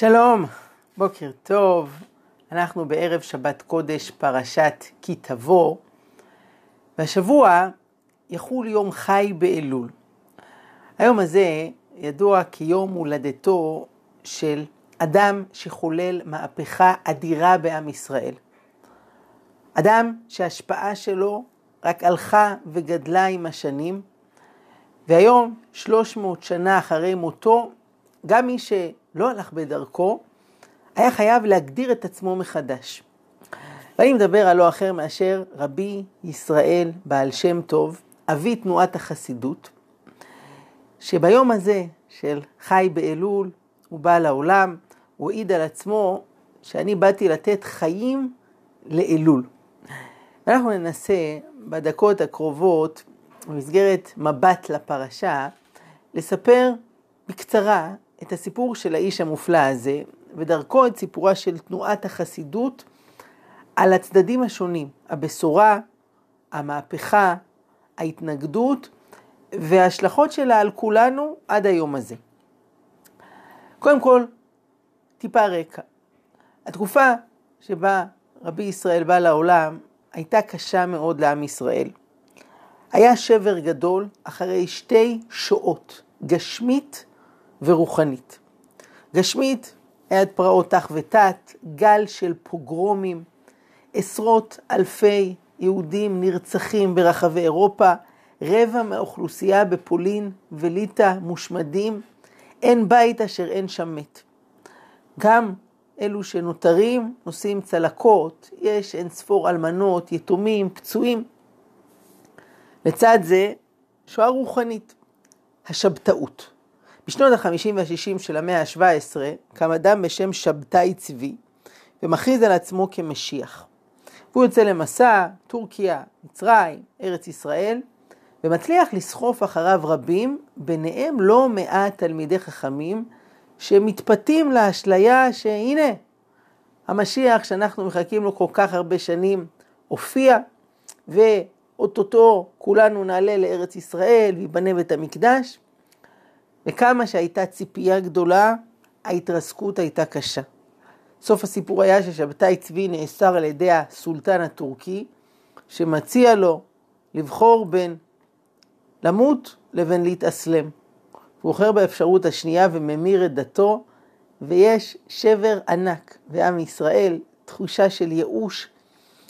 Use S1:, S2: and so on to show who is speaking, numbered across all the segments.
S1: שלום, בוקר טוב. אנחנו בערב שבת קודש, פרשת כי תבוא, והשבוע יחול יום חי באלול. היום הזה ידוע כיום הולדתו של אדם שחולל מהפכה אדירה בעם ישראל. אדם שההשפעה שלו רק הלכה וגדלה עם השנים, והיום, 300 שנה אחרי מותו, גם מי שלא הלך בדרכו, היה חייב להגדיר את עצמו מחדש. ואני מדבר על לא אחר מאשר רבי ישראל בעל שם טוב, אבי תנועת החסידות, שביום הזה של חי באלול, הוא בא לעולם, הוא העיד על עצמו שאני באתי לתת חיים לאלול. אנחנו ננסה בדקות הקרובות, במסגרת מבט לפרשה, לספר בקצרה את הסיפור של האיש המופלא הזה, ודרכו את סיפורה של תנועת החסידות על הצדדים השונים, הבשורה, המהפכה, ההתנגדות וההשלכות שלה על כולנו עד היום הזה. קודם כל, טיפה רקע. התקופה שבה רבי ישראל בא לעולם הייתה קשה מאוד לעם ישראל. היה שבר גדול אחרי שתי שואות, גשמית ורוחנית. גשמית את פרעות תח ותת, גל של פוגרומים, עשרות אלפי יהודים נרצחים ברחבי אירופה, רבע מהאוכלוסייה בפולין וליטא מושמדים, אין בית אשר אין שם מת. גם אלו שנותרים נושאים צלקות, יש אין ספור אלמנות, יתומים, פצועים. לצד זה, שואה רוחנית, השבתאות. בשנות ה-50 וה-60 של המאה ה-17 קם אדם בשם שבתאי צבי ומכריז על עצמו כמשיח. והוא יוצא למסע, טורקיה, מצרים, ארץ ישראל, ומצליח לסחוף אחריו רבים, ביניהם לא מעט תלמידי חכמים, שמתפתים לאשליה שהנה, המשיח שאנחנו מחכים לו כל כך הרבה שנים הופיע, ואו-טו-טו כולנו נעלה לארץ ישראל וייבנה בית המקדש. וכמה שהייתה ציפייה גדולה, ההתרסקות הייתה קשה. סוף הסיפור היה ששבתאי צבי נאסר על ידי הסולטן הטורקי, שמציע לו לבחור בין למות לבין להתאסלם. הוא בוחר באפשרות השנייה וממיר את דתו, ויש שבר ענק בעם ישראל, תחושה של ייאוש.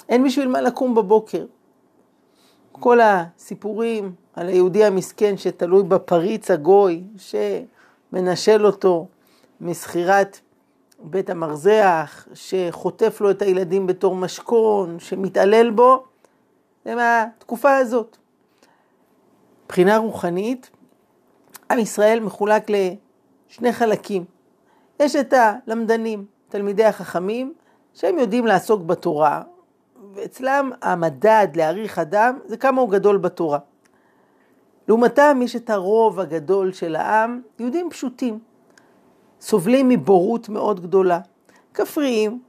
S1: אין בשביל מה לקום בבוקר. כל הסיפורים על היהודי המסכן שתלוי בפריץ הגוי, שמנשל אותו מסחירת בית המרזח, שחוטף לו את הילדים בתור משכון, שמתעלל בו, זה מהתקופה הזאת. מבחינה רוחנית, עם ישראל מחולק לשני חלקים. יש את הלמדנים, תלמידי החכמים, שהם יודעים לעסוק בתורה, ואצלם המדד להעריך אדם זה כמה הוא גדול בתורה. לעומתם יש את הרוב הגדול של העם, יהודים פשוטים, סובלים מבורות מאוד גדולה, כפריים,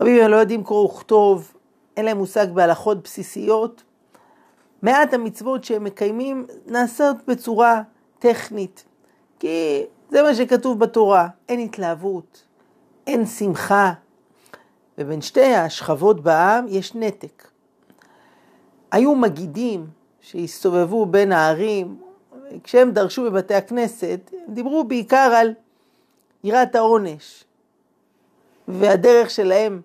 S1: רבים לא יודעים קרוא וכתוב, אין להם מושג בהלכות בסיסיות. מעט המצוות שהם מקיימים נעשות בצורה טכנית, כי זה מה שכתוב בתורה, אין התלהבות, אין שמחה, ובין שתי השכבות בעם יש נתק. היו מגידים שהסתובבו בין הערים, כשהם דרשו בבתי הכנסת, הם דיברו בעיקר על יראת העונש. והדרך שלהם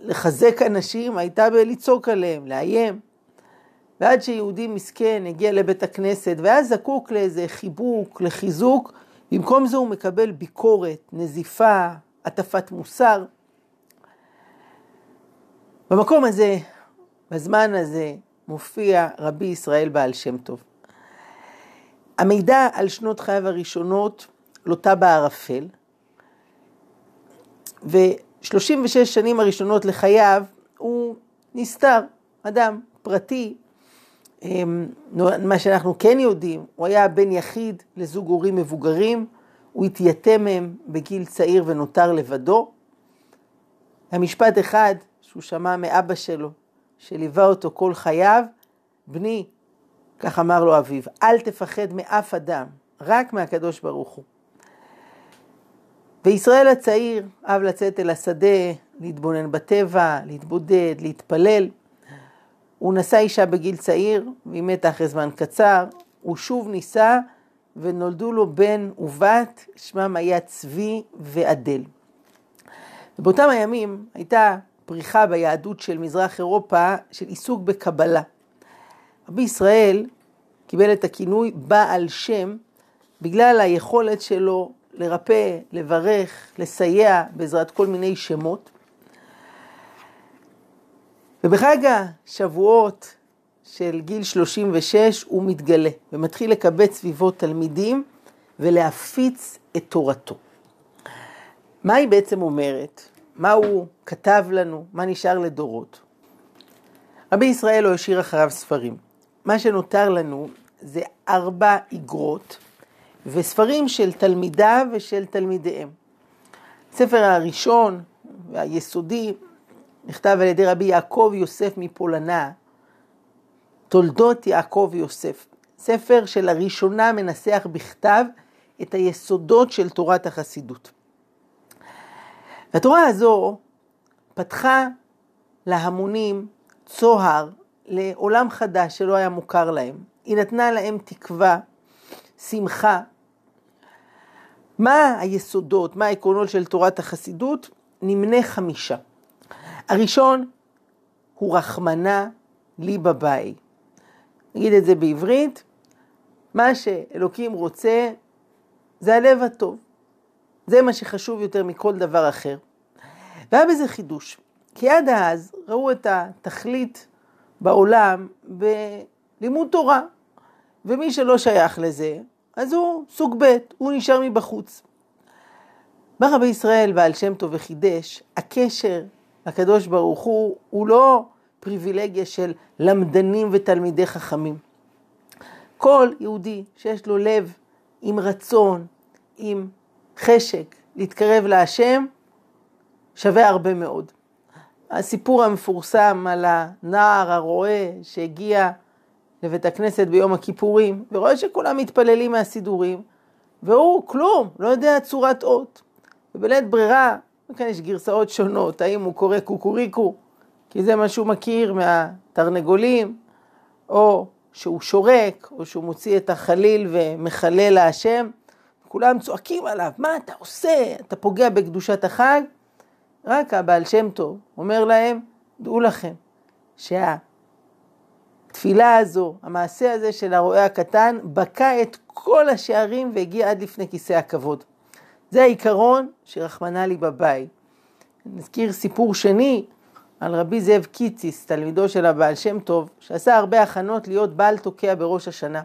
S1: לחזק אנשים הייתה בלצעוק עליהם, לאיים. ועד שיהודי מסכן הגיע לבית הכנסת והיה זקוק לאיזה חיבוק, לחיזוק, במקום זה הוא מקבל ביקורת, נזיפה, הטפת מוסר. במקום הזה, בזמן הזה, מופיע רבי ישראל בעל שם טוב. המידע על שנות חייו הראשונות לוטה בערפל, ו-36 שנים הראשונות לחייו הוא נסתר, אדם פרטי. אמ, מה שאנחנו כן יודעים, הוא היה בן יחיד לזוג הורים מבוגרים, הוא התייתם מהם בגיל צעיר ונותר לבדו. המשפט אחד שהוא שמע מאבא שלו, שליווה אותו כל חייו, בני, כך אמר לו אביו, אל תפחד מאף אדם, רק מהקדוש ברוך הוא. וישראל הצעיר אהב לצאת אל השדה, להתבונן בטבע, להתבודד, להתפלל. הוא נשא אישה בגיל צעיר, והיא מתה אחרי זמן קצר. הוא שוב נישא, ונולדו לו בן ובת, שמם היה צבי ועדל. ובאותם הימים הייתה פריחה ביהדות של מזרח אירופה של עיסוק בקבלה. רבי ישראל קיבל את הכינוי בעל שם בגלל היכולת שלו לרפא, לברך, לסייע בעזרת כל מיני שמות. ובחג השבועות של גיל 36 הוא מתגלה ומתחיל לקבץ סביבו תלמידים ולהפיץ את תורתו. מה היא בעצם אומרת? מה הוא כתב לנו? מה נשאר לדורות? רבי ישראל לא השאיר אחריו ספרים. מה שנותר לנו זה ארבע איגרות וספרים של תלמידיו ושל תלמידיהם. הספר הראשון והיסודי נכתב על ידי רבי יעקב יוסף מפולנה, תולדות יעקב יוסף. ספר שלראשונה מנסח בכתב את היסודות של תורת החסידות. והתורה הזו פתחה להמונים צוהר לעולם חדש שלא היה מוכר להם. היא נתנה להם תקווה, שמחה. מה היסודות, מה העקרונות של תורת החסידות? נמנה חמישה. הראשון הוא רחמנה לי בבית. נגיד את זה בעברית, מה שאלוקים רוצה זה הלב הטוב. זה מה שחשוב יותר מכל דבר אחר. והיה בזה חידוש, כי עד אז ראו את התכלית בעולם בלימוד תורה, ומי שלא שייך לזה, אז הוא סוג ב', הוא נשאר מבחוץ. בא רבי ישראל בעל שם טוב וחידש, הקשר לקדוש ברוך הוא הוא לא פריבילגיה של למדנים ותלמידי חכמים. כל יהודי שיש לו לב עם רצון, עם חשק להתקרב להשם, שווה הרבה מאוד. הסיפור המפורסם על הנער הרועה שהגיע לבית הכנסת ביום הכיפורים, ורואה שכולם מתפללים מהסידורים, והוא כלום, לא יודע צורת אות. ובלית ברירה, וכאן יש גרסאות שונות, האם הוא קורא קוקוריקו, כי זה מה שהוא מכיר מהתרנגולים, או שהוא שורק, או שהוא מוציא את החליל ומחלל להשם. כולם צועקים עליו, מה אתה עושה? אתה פוגע בקדושת החג? רק הבעל שם טוב אומר להם, דעו לכם שהתפילה הזו, המעשה הזה של הרועה הקטן, בקע את כל השערים והגיע עד לפני כיסא הכבוד. זה העיקרון שרחמנא לי בבית. נזכיר סיפור שני על רבי זאב קיציס, תלמידו של הבעל שם טוב, שעשה הרבה הכנות להיות בעל תוקע בראש השנה.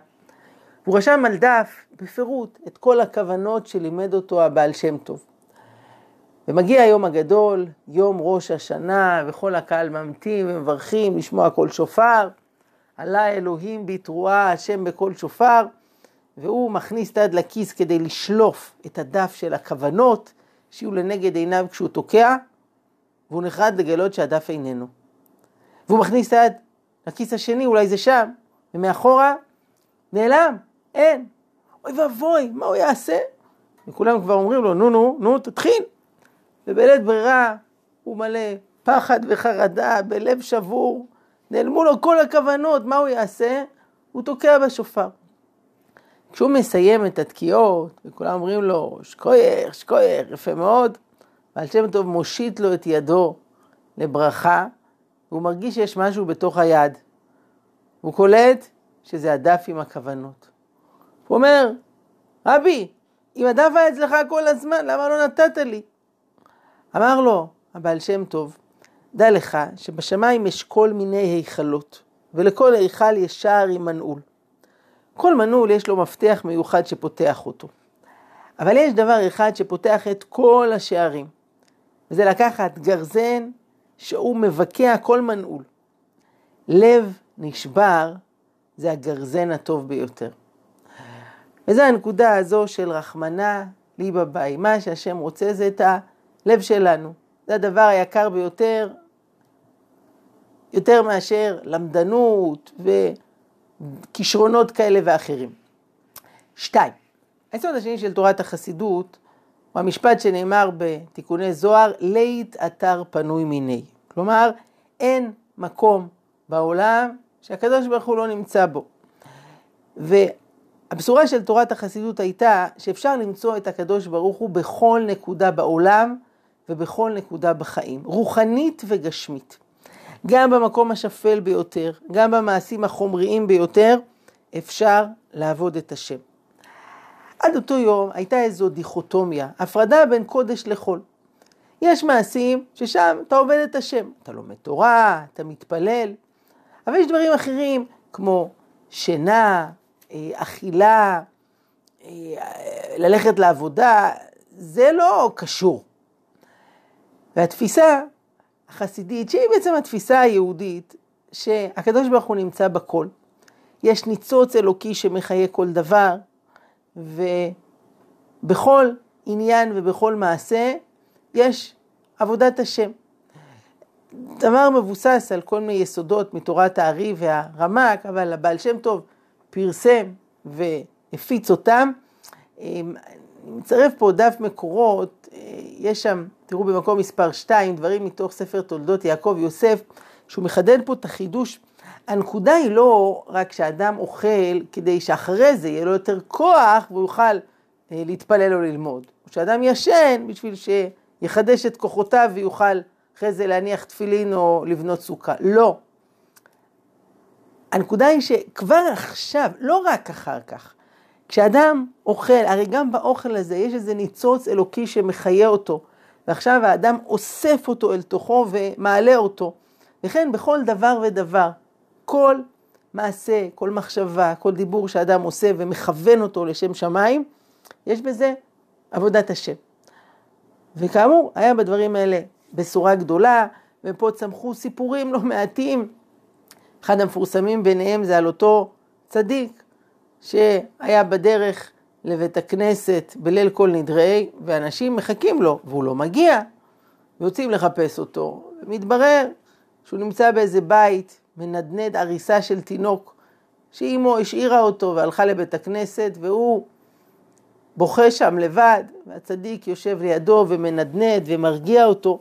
S1: הוא רשם על דף בפירוט את כל הכוונות שלימד אותו הבעל שם טוב. ומגיע היום הגדול, יום ראש השנה, וכל הקהל ממתין ומברכים לשמוע קול שופר. עלה אלוהים בתרועה, השם בקול שופר, והוא מכניס את היד לכיס כדי לשלוף את הדף של הכוונות, שיהיו לנגד עיניו כשהוא תוקע, והוא נחרד לגלות שהדף איננו. והוא מכניס את היד לכיס השני, אולי זה שם, ומאחורה נעלם, אין. אוי ואבוי, מה הוא יעשה? וכולם כבר אומרים לו, נו, נו, נו, תתחיל. ובלית ברירה הוא מלא פחד וחרדה, בלב שבור, נעלמו לו כל הכוונות, מה הוא יעשה? הוא תוקע בשופר. כשהוא מסיים את התקיעות, וכולם אומרים לו, שקוייך, שקוייך, יפה מאוד, ועל שם טוב מושיט לו את ידו לברכה, והוא מרגיש שיש משהו בתוך היד. הוא קולט שזה הדף עם הכוונות. הוא אומר, רבי, אם הדף היה אצלך כל הזמן, למה לא נתת לי? אמר לו הבעל שם טוב, דע לך שבשמיים יש כל מיני היכלות, ולכל היכל יש שער עם מנעול. כל מנעול יש לו מפתח מיוחד שפותח אותו. אבל יש דבר אחד שפותח את כל השערים, וזה לקחת גרזן שהוא מבקע כל מנעול. לב נשבר זה הגרזן הטוב ביותר. וזו הנקודה הזו של רחמנה לי בבית. מה שהשם רוצה זה את הלב שלנו. זה הדבר היקר ביותר, יותר מאשר למדנות וכישרונות כאלה ואחרים. שתיים, היסוד השני של תורת החסידות הוא המשפט שנאמר בתיקוני זוהר, לית אתר פנוי מיני. כלומר, אין מקום בעולם שהקדוש ברוך הוא לא נמצא בו. והבשורה של תורת החסידות הייתה שאפשר למצוא את הקדוש ברוך הוא בכל נקודה בעולם ובכל נקודה בחיים, רוחנית וגשמית. גם במקום השפל ביותר, גם במעשים החומריים ביותר, אפשר לעבוד את השם. עד אותו יום הייתה איזו דיכוטומיה, הפרדה בין קודש לחול. יש מעשים ששם אתה עובד את השם, אתה לומד תורה, אתה מתפלל, אבל יש דברים אחרים כמו שינה, אכילה, אה, ללכת לעבודה, זה לא קשור. והתפיסה החסידית, שהיא בעצם התפיסה היהודית, שהקדוש ברוך הוא נמצא בכל. יש ניצוץ אלוקי שמחיה כל דבר, ובכל עניין ובכל מעשה יש עבודת השם. דבר מבוסס על כל מיני יסודות מתורת הארי והרמק, אבל הבעל שם טוב פרסם והפיץ אותם. אני מצרף פה דף מקורות, יש שם, תראו במקום מספר 2, דברים מתוך ספר תולדות יעקב יוסף, שהוא מחדד פה את החידוש. הנקודה היא לא רק שאדם אוכל כדי שאחרי זה יהיה לו יותר כוח והוא יוכל אה, להתפלל או ללמוד. או שאדם ישן בשביל שיחדש את כוחותיו ויוכל אחרי זה להניח תפילין או לבנות סוכה. לא. הנקודה היא שכבר עכשיו, לא רק אחר כך, כשאדם אוכל, הרי גם באוכל הזה יש איזה ניצוץ אלוקי שמחיה אותו, ועכשיו האדם אוסף אותו אל תוכו ומעלה אותו. וכן בכל דבר ודבר, כל מעשה, כל מחשבה, כל דיבור שאדם עושה ומכוון אותו לשם שמיים, יש בזה עבודת השם. וכאמור, היה בדברים האלה בשורה גדולה, ופה צמחו סיפורים לא מעטים. אחד המפורסמים ביניהם זה על אותו צדיק שהיה בדרך לבית הכנסת בליל כל נדרי, ואנשים מחכים לו, והוא לא מגיע, ויוצאים לחפש אותו, ומתברר שהוא נמצא באיזה בית, מנדנד עריסה של תינוק, שאימו השאירה אותו והלכה לבית הכנסת, והוא בוכה שם לבד, והצדיק יושב לידו ומנדנד ומרגיע אותו.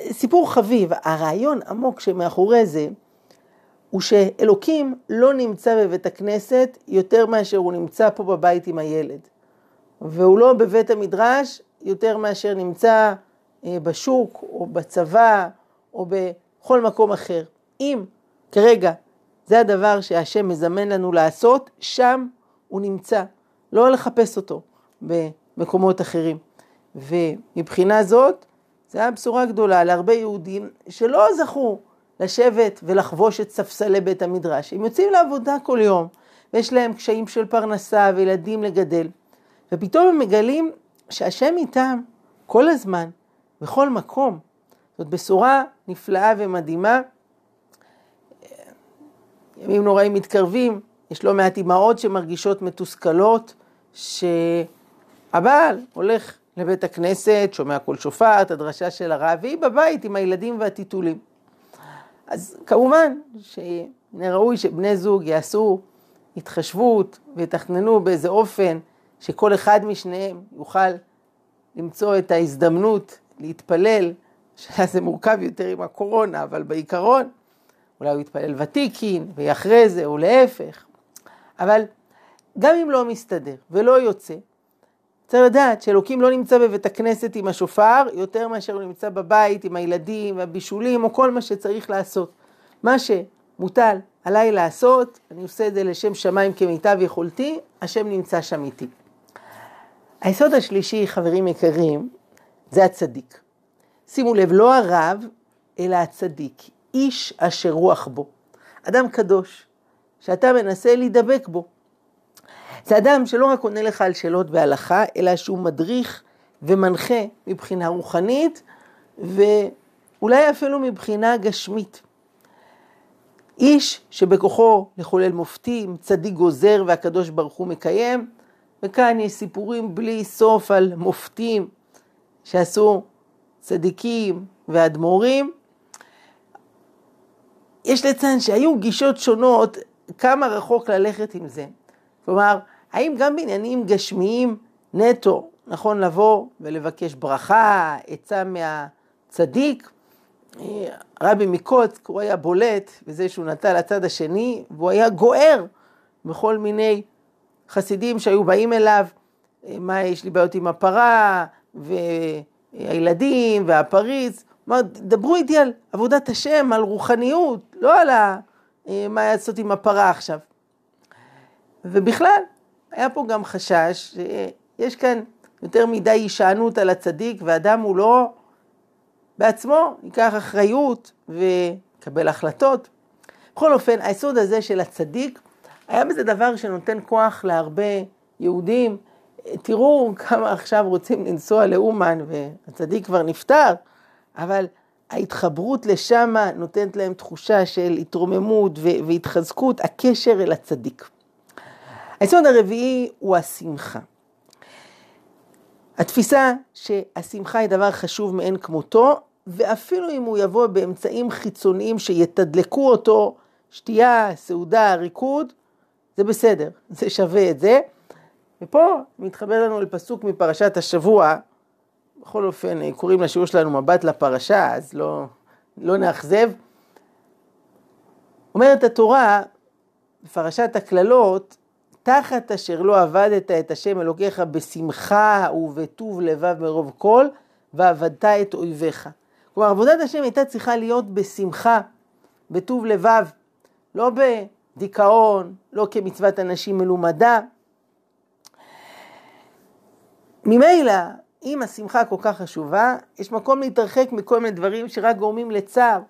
S1: סיפור חביב, הרעיון עמוק שמאחורי זה, הוא שאלוקים לא נמצא בבית הכנסת יותר מאשר הוא נמצא פה בבית עם הילד. והוא לא בבית המדרש יותר מאשר נמצא אה, בשוק או בצבא או בכל מקום אחר. אם כרגע זה הדבר שהשם מזמן לנו לעשות, שם הוא נמצא, לא לחפש אותו במקומות אחרים. ומבחינה זאת, זו הייתה בשורה גדולה להרבה יהודים שלא זכו לשבת ולחבוש את ספסלי בית המדרש. הם יוצאים לעבודה כל יום, ויש להם קשיים של פרנסה וילדים לגדל, ופתאום הם מגלים שהשם איתם כל הזמן, בכל מקום. זאת בשורה נפלאה ומדהימה. ימים נוראים מתקרבים, יש לא מעט אימהות שמרגישות מתוסכלות, שהבעל הולך לבית הכנסת, שומע קול שופר, את הדרשה של הרב, והיא בבית עם הילדים והטיטולים. אז כמובן שמן הראוי שבני זוג יעשו התחשבות ויתכננו באיזה אופן שכל אחד משניהם יוכל למצוא את ההזדמנות להתפלל, שזה מורכב יותר עם הקורונה, אבל בעיקרון אולי הוא יתפלל ותיקין ויחרי זה, או להפך. אבל גם אם לא מסתדר ולא יוצא, צריך לדעת שאלוקים לא נמצא בבית הכנסת עם השופר יותר מאשר הוא נמצא בבית עם הילדים והבישולים או כל מה שצריך לעשות. מה שמוטל עליי לעשות, אני עושה את זה לשם שמיים כמיטב יכולתי, השם נמצא שם איתי. היסוד השלישי, חברים יקרים, זה הצדיק. שימו לב, לא הרב, אלא הצדיק, איש אשר רוח בו. אדם קדוש, שאתה מנסה להידבק בו. זה אדם שלא רק עונה לך על שאלות בהלכה, אלא שהוא מדריך ומנחה מבחינה רוחנית, ואולי אפילו מבחינה גשמית. איש שבכוחו לחולל מופתים, צדיק גוזר והקדוש ברוך הוא מקיים, וכאן יש סיפורים בלי סוף על מופתים שעשו צדיקים ואדמו"רים. יש לציין שהיו גישות שונות כמה רחוק ללכת עם זה. כלומר, האם גם בעניינים גשמיים נטו, נכון לבוא ולבקש ברכה, עצה מהצדיק. רבי מקוצק, הוא היה בולט בזה שהוא נטע לצד השני, והוא היה גוער בכל מיני חסידים שהיו באים אליו, מה יש לי בעיות עם הפרה, והילדים, והפריץ. אמר, דברו איתי על עבודת השם, על רוחניות, לא על ה... מה לעשות עם הפרה עכשיו. ובכלל, היה פה גם חשש שיש כאן יותר מדי הישענות על הצדיק, ואדם הוא לא בעצמו ייקח אחריות ויקבל החלטות. בכל אופן, היסוד הזה של הצדיק, היה בזה דבר שנותן כוח להרבה יהודים. תראו כמה עכשיו רוצים לנסוע לאומן והצדיק כבר נפטר, אבל ההתחברות לשם נותנת להם תחושה של התרוממות והתחזקות, הקשר אל הצדיק. היסוד הרביעי הוא השמחה. התפיסה שהשמחה היא דבר חשוב מאין כמותו, ואפילו אם הוא יבוא באמצעים חיצוניים שיתדלקו אותו, שתייה, סעודה, ריקוד, זה בסדר, זה שווה את זה. ופה מתחבר לנו לפסוק מפרשת השבוע, בכל אופן קוראים לשיעור שלנו מבט לפרשה, אז לא, לא נאכזב. אומרת התורה, בפרשת הקללות, תחת אשר לא עבדת את השם אלוקיך בשמחה ובטוב לבב מרוב כל, ועבדת את אויביך. כלומר, עבודת השם הייתה צריכה להיות בשמחה, בטוב לבב, לא בדיכאון, לא כמצוות אנשים מלומדה. ממילא, אם השמחה כל כך חשובה, יש מקום להתרחק מכל מיני דברים שרק גורמים לצער,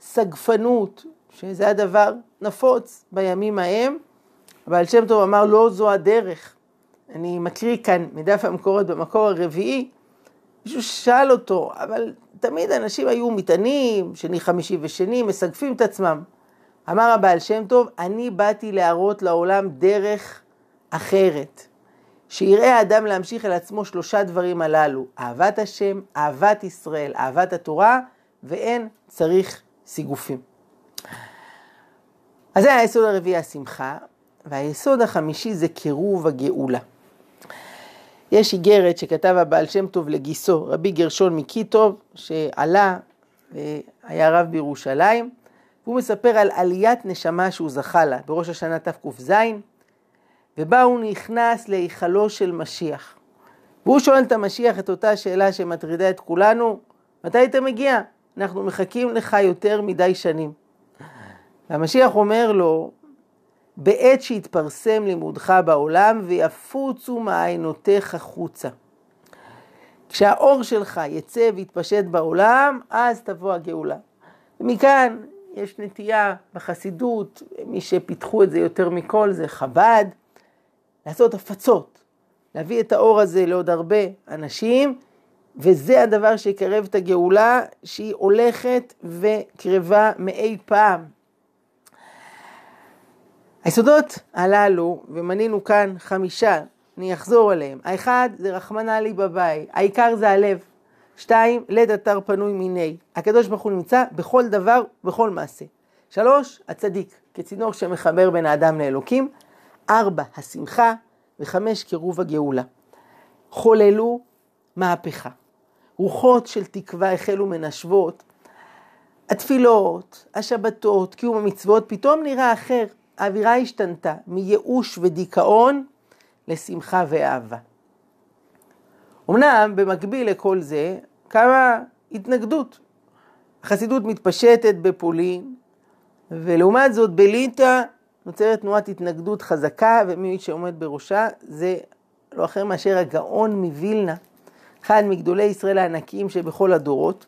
S1: סגפנות, שזה הדבר נפוץ בימים ההם, אבל שם טוב אמר לא זו הדרך. אני מקריא כאן מדף המקורות במקור הרביעי, מישהו שאל אותו, אבל תמיד אנשים היו מטענים, שני חמישי ושני, מסגפים את עצמם. אמר הבעל שם טוב, אני באתי להראות לעולם דרך אחרת. שיראה האדם להמשיך אל עצמו שלושה דברים הללו, אהבת השם, אהבת ישראל, אהבת התורה, ואין צריך סיגופים. אז זה היסוד הרביעי, השמחה, והיסוד החמישי זה קירוב הגאולה. יש איגרת שכתב הבעל שם טוב לגיסו, רבי גרשון מקיטוב, שעלה והיה רב בירושלים, והוא מספר על עליית נשמה שהוא זכה לה בראש השנה תק"ז, ובה הוא נכנס להיכלו של משיח. והוא שואל את המשיח את אותה שאלה שמטרידה את כולנו, מתי אתה מגיע? אנחנו מחכים לך יותר מדי שנים. והמשיח אומר לו, בעת שיתפרסם לימודך בעולם ויפוצו מעיינותיך חוצה. כשהאור שלך יצא ויתפשט בעולם, אז תבוא הגאולה. ומכאן יש נטייה בחסידות, מי שפיתחו את זה יותר מכל זה חב"ד, לעשות הפצות, להביא את האור הזה לעוד הרבה אנשים, וזה הדבר שיקרב את הגאולה שהיא הולכת וקרבה מאי פעם. היסודות הללו, ומנינו כאן חמישה, אני אחזור עליהם. האחד זה רחמנא לי בבית, העיקר זה הלב. שתיים, לד אתר פנוי מיני. הקדוש ברוך הוא נמצא בכל דבר, בכל מעשה. שלוש, הצדיק, כצינור שמחבר בין האדם לאלוקים. ארבע, השמחה. וחמש, קירוב הגאולה. חוללו מהפכה. רוחות של תקווה החלו מנשבות. התפילות, השבתות, קיום המצוות, פתאום נראה אחר. האווירה השתנתה מייאוש ודיכאון לשמחה ואהבה. אמנם במקביל לכל זה קמה התנגדות. החסידות מתפשטת בפולין, ולעומת זאת בליטא נוצרת תנועת התנגדות חזקה, ומי שעומד בראשה זה לא אחר מאשר הגאון מווילנה, אחד מגדולי ישראל הענקיים שבכל הדורות.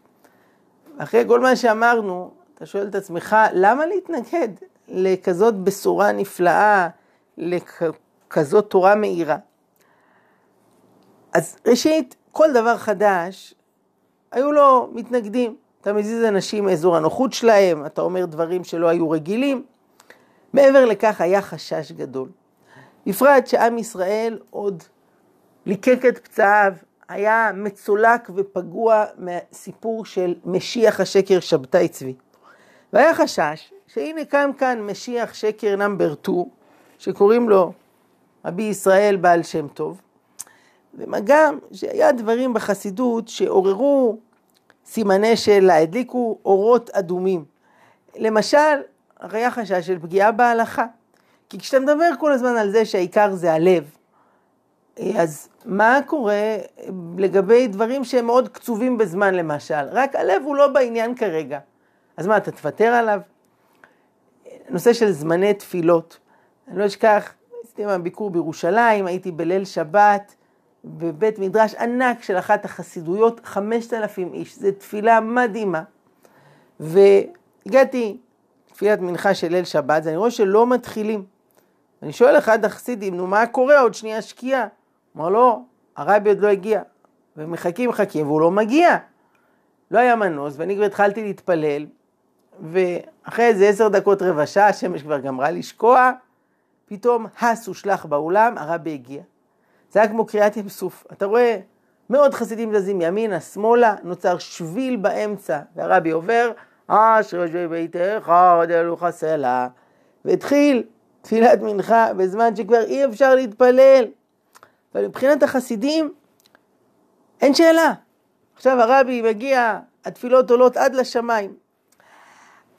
S1: אחרי כל מה שאמרנו, אתה שואל את עצמך, למה להתנגד? לכזאת בשורה נפלאה, לכזאת תורה מהירה. אז ראשית, כל דבר חדש, היו לו מתנגדים. אתה מזיז אנשים מאזור הנוחות שלהם, אתה אומר דברים שלא היו רגילים. מעבר לכך היה חשש גדול. בפרט שעם ישראל עוד ליקק את פצעיו, היה מצולק ופגוע מהסיפור של משיח השקר שבתאי צבי. והיה חשש שהנה קם כאן משיח שקר נאמבר 2, שקוראים לו רבי ישראל בעל שם טוב, ומה גם שהיה דברים בחסידות שעוררו סימני שאלה, הדליקו אורות אדומים. למשל, הרי היה חשש של פגיעה בהלכה. כי כשאתה מדבר כל הזמן על זה שהעיקר זה הלב, אז מה קורה לגבי דברים שהם מאוד קצובים בזמן למשל? רק הלב הוא לא בעניין כרגע. אז מה, אתה תוותר עליו? נושא של זמני תפילות. אני לא אשכח, עשיתי ביקור בירושלים, הייתי בליל שבת בבית מדרש ענק של אחת החסידויות, חמשת אלפים איש. זו תפילה מדהימה. והגעתי תפילת מנחה של ליל שבת, אני רואה שלא מתחילים. אני שואל אחד החסידים, נו מה קורה עוד שנייה שקיעה? אמר לא, הרבי עוד לא הגיע. ומחכים מחכים והוא לא מגיע. לא היה מנוס, ואני כבר התחלתי להתפלל, ואחרי איזה עשר דקות רבע שעה, השמש כבר גמרה לשקוע, פתאום הס הושלך באולם, הרבי הגיע. זה היה כמו קריאת ים סוף. אתה רואה מאות חסידים זזים ימינה, שמאלה, נוצר שביל באמצע, והרבי עובר, אשר יושבי ביתך, עוד ילוך הסלע, והתחיל תפילת מנחה בזמן שכבר אי אפשר להתפלל. אבל מבחינת החסידים, אין שאלה. עכשיו הרבי מגיע, התפילות עולות עד לשמיים.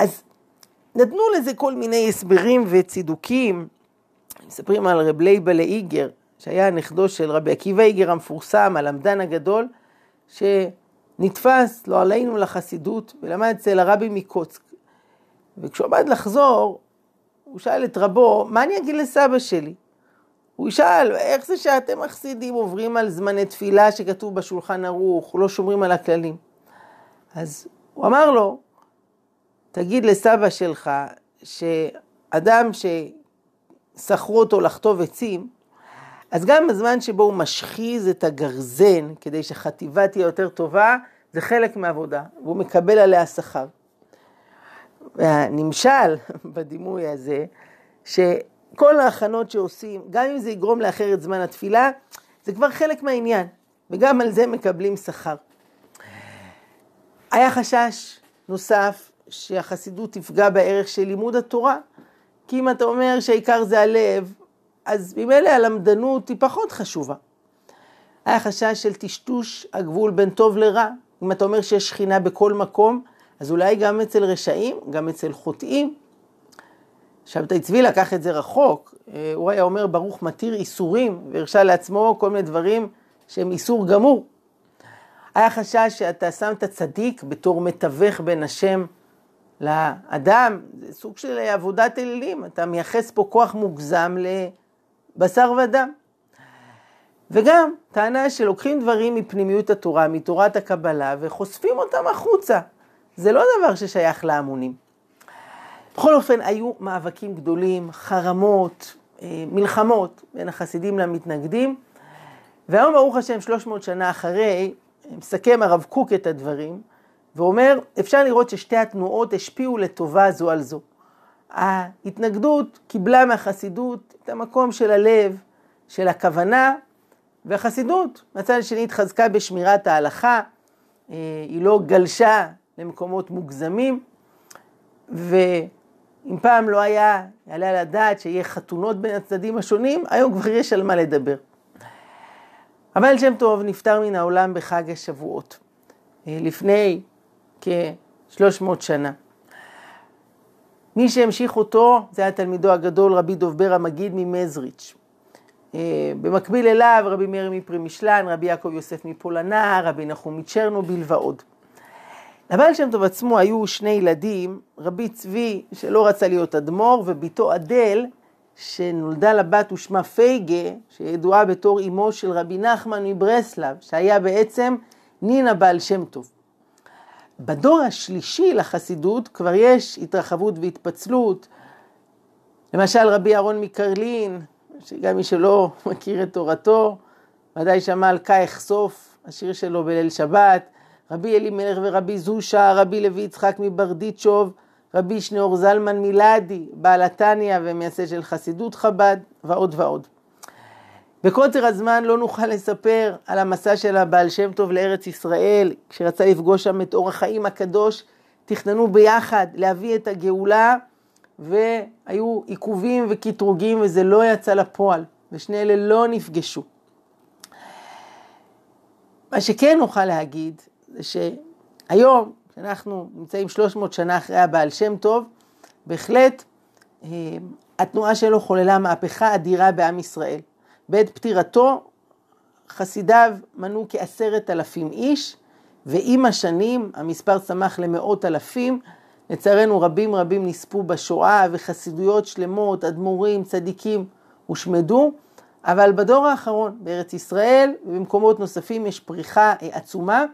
S1: אז נתנו לזה כל מיני הסברים וצידוקים. מספרים על רב לייבה לאיגר, שהיה נכדו של רבי עקיבא איגר המפורסם, הלמדן הגדול, שנתפס, לא עלינו, לחסידות, ולמד אצל הרבי מקוצק. וכשהוא עמד לחזור, הוא שאל את רבו, מה אני אגיד לסבא שלי? הוא ישאל, איך זה שאתם החסידים עוברים על זמני תפילה שכתוב בשולחן ערוך, לא שומרים על הכללים? אז הוא אמר לו, תגיד לסבא שלך שאדם ששכרו אותו לחטוב עצים, אז גם בזמן שבו הוא משחיז את הגרזן כדי שהחטיבה תהיה יותר טובה, זה חלק מהעבודה, והוא מקבל עליה שכר. והנמשל בדימוי הזה, שכל ההכנות שעושים, גם אם זה יגרום לאחר את זמן התפילה, זה כבר חלק מהעניין, וגם על זה מקבלים שכר. היה חשש נוסף שהחסידות תפגע בערך של לימוד התורה, כי אם אתה אומר שהעיקר זה הלב, אז ממילא הלמדנות היא פחות חשובה. היה חשש של טשטוש הגבול בין טוב לרע. אם אתה אומר שיש שכינה בכל מקום, אז אולי גם אצל רשעים, גם אצל חוטאים. שבתאי צבי לקח את זה רחוק, אה, הוא היה אומר ברוך מתיר איסורים, והרשה לעצמו כל מיני דברים שהם איסור גמור. היה חשש שאתה שם את הצדיק בתור מתווך בין השם לאדם, זה סוג של עבודת אלילים, אתה מייחס פה כוח מוגזם לבשר ודם. וגם טענה שלוקחים דברים מפנימיות התורה, מתורת הקבלה, וחושפים אותם החוצה. זה לא דבר ששייך להמונים. בכל אופן, היו מאבקים גדולים, חרמות, אה, מלחמות בין החסידים למתנגדים, והיום, ברוך השם, 300 שנה אחרי, מסכם הרב קוק את הדברים, ואומר, אפשר לראות ששתי התנועות השפיעו לטובה זו על זו. ההתנגדות קיבלה מהחסידות את המקום של הלב, של הכוונה, והחסידות, מהצד השני, התחזקה בשמירת ההלכה, אה, היא לא גלשה למקומות מוגזמים, ואם פעם לא היה, יעלה על הדעת שיהיה חתונות בין הצדדים השונים, היום כבר יש על מה לדבר. אבל שם טוב נפטר מן העולם בחג השבועות, אה, לפני כ-300 שנה. מי שהמשיך אותו זה היה תלמידו הגדול רבי דובר המגיד ממזריץ'. אה, במקביל אליו רבי מאיר מפרימישלן, רבי יעקב יוסף מפולנה, רבי נחום מצ'רנוביל ועוד. לבעל שם טוב עצמו היו שני ילדים, רבי צבי שלא רצה להיות אדמו"ר ובתו אדל שנולדה לבת ושמה פייגה, שידועה בתור אמו של רבי נחמן מברסלב, שהיה בעצם נינה בעל שם טוב. בדור השלישי לחסידות כבר יש התרחבות והתפצלות. למשל רבי אהרון מקרלין, שגם מי שלא מכיר את תורתו, ודאי שמע על קאי אחשוף, השיר שלו בליל שבת, רבי אלימלך ורבי זושה, רבי לוי יצחק מברדיצ'וב, רבי שניאור זלמן מילדי, בעל התניא ומייסד של חסידות חב"ד, ועוד ועוד. בקוצר הזמן לא נוכל לספר על המסע של הבעל שם טוב לארץ ישראל, כשרצה לפגוש שם את אור החיים הקדוש, תכננו ביחד להביא את הגאולה, והיו עיכובים וקטרוגים וזה לא יצא לפועל, ושני אלה לא נפגשו. מה שכן נוכל להגיד זה שהיום, כשאנחנו נמצאים 300 שנה אחרי הבעל שם טוב, בהחלט אה, התנועה שלו חוללה מהפכה אדירה בעם ישראל. בעת פטירתו חסידיו מנו כעשרת אלפים איש, ועם השנים המספר צמח למאות אלפים. לצערנו רבים רבים נספו בשואה וחסידויות שלמות, אדמו"רים, צדיקים הושמדו, אבל בדור האחרון בארץ ישראל ובמקומות נוספים יש פריחה עצומה,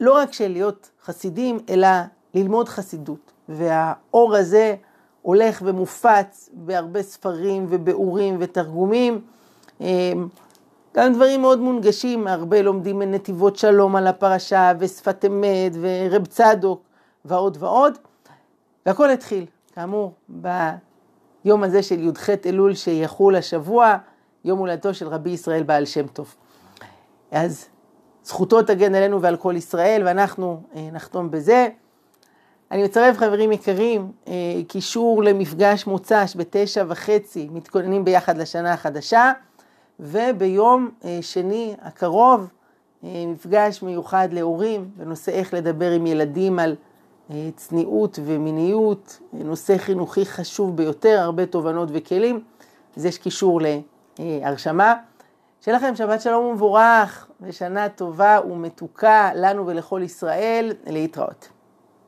S1: לא רק של להיות חסידים, אלא ללמוד חסידות. והאור הזה הולך ומופץ בהרבה ספרים ובאורים ותרגומים. אמ, גם דברים מאוד מונגשים, הרבה לומדים מנתיבות שלום על הפרשה ושפת אמת ורב צדוק ועוד ועוד. והכל התחיל, כאמור, ביום הזה של י"ח אלול שיחול השבוע, יום הולדתו של רבי ישראל בעל שם טוב. אז זכותו תגן עלינו ועל כל ישראל, ואנחנו אה, נחתום בזה. אני מצרף חברים יקרים, אה, קישור למפגש מוצ"ש בתשע וחצי, מתכוננים ביחד לשנה החדשה, וביום אה, שני הקרוב, מפגש מיוחד להורים בנושא איך לדבר עם ילדים על צניעות ומיניות, נושא חינוכי חשוב ביותר, הרבה תובנות וכלים, אז יש קישור להרשמה. שיהיה לכם שבת שלום ומבורך ושנה טובה ומתוקה לנו ולכל ישראל, להתראות.